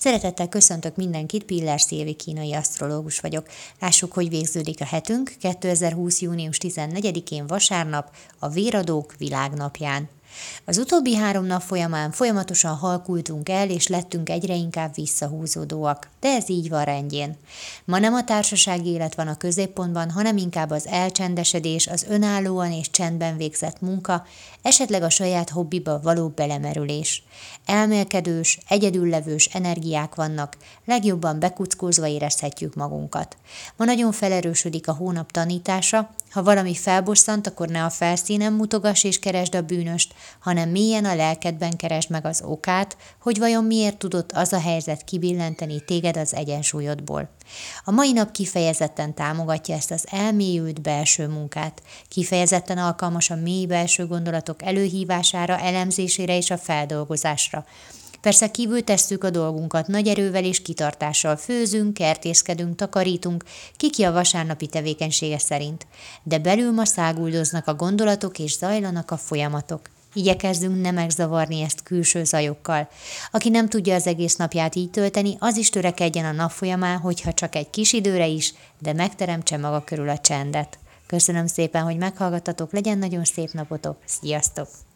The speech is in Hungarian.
Szeretettel köszöntök mindenkit, Piller Szilvi kínai asztrológus vagyok. Lássuk, hogy végződik a hetünk 2020. június 14-én vasárnap, a Véradók világnapján. Az utóbbi három nap folyamán folyamatosan halkultunk el, és lettünk egyre inkább visszahúzódóak. De ez így van rendjén. Ma nem a társasági élet van a középpontban, hanem inkább az elcsendesedés, az önállóan és csendben végzett munka, esetleg a saját hobbiba való belemerülés. Elmélkedős, egyedüllevős energiák vannak, legjobban bekuckózva érezhetjük magunkat. Ma nagyon felerősödik a hónap tanítása, ha valami felbosszant, akkor ne a felszínen mutogass és keresd a bűnöst, hanem mélyen a lelkedben keresd meg az okát, hogy vajon miért tudott az a helyzet kibillenteni téged az egyensúlyodból. A mai nap kifejezetten támogatja ezt az elmélyült belső munkát, kifejezetten alkalmas a mély belső gondolatok előhívására, elemzésére és a feldolgozásra, Persze kívül tesszük a dolgunkat, nagy erővel és kitartással főzünk, kertészkedünk, takarítunk, kiki a vasárnapi tevékenysége szerint. De belül ma száguldoznak a gondolatok és zajlanak a folyamatok. Igyekezzünk nem megzavarni ezt külső zajokkal. Aki nem tudja az egész napját így tölteni, az is törekedjen a nap folyamán, hogyha csak egy kis időre is, de megteremtse maga körül a csendet. Köszönöm szépen, hogy meghallgattatok, legyen nagyon szép napotok, sziasztok!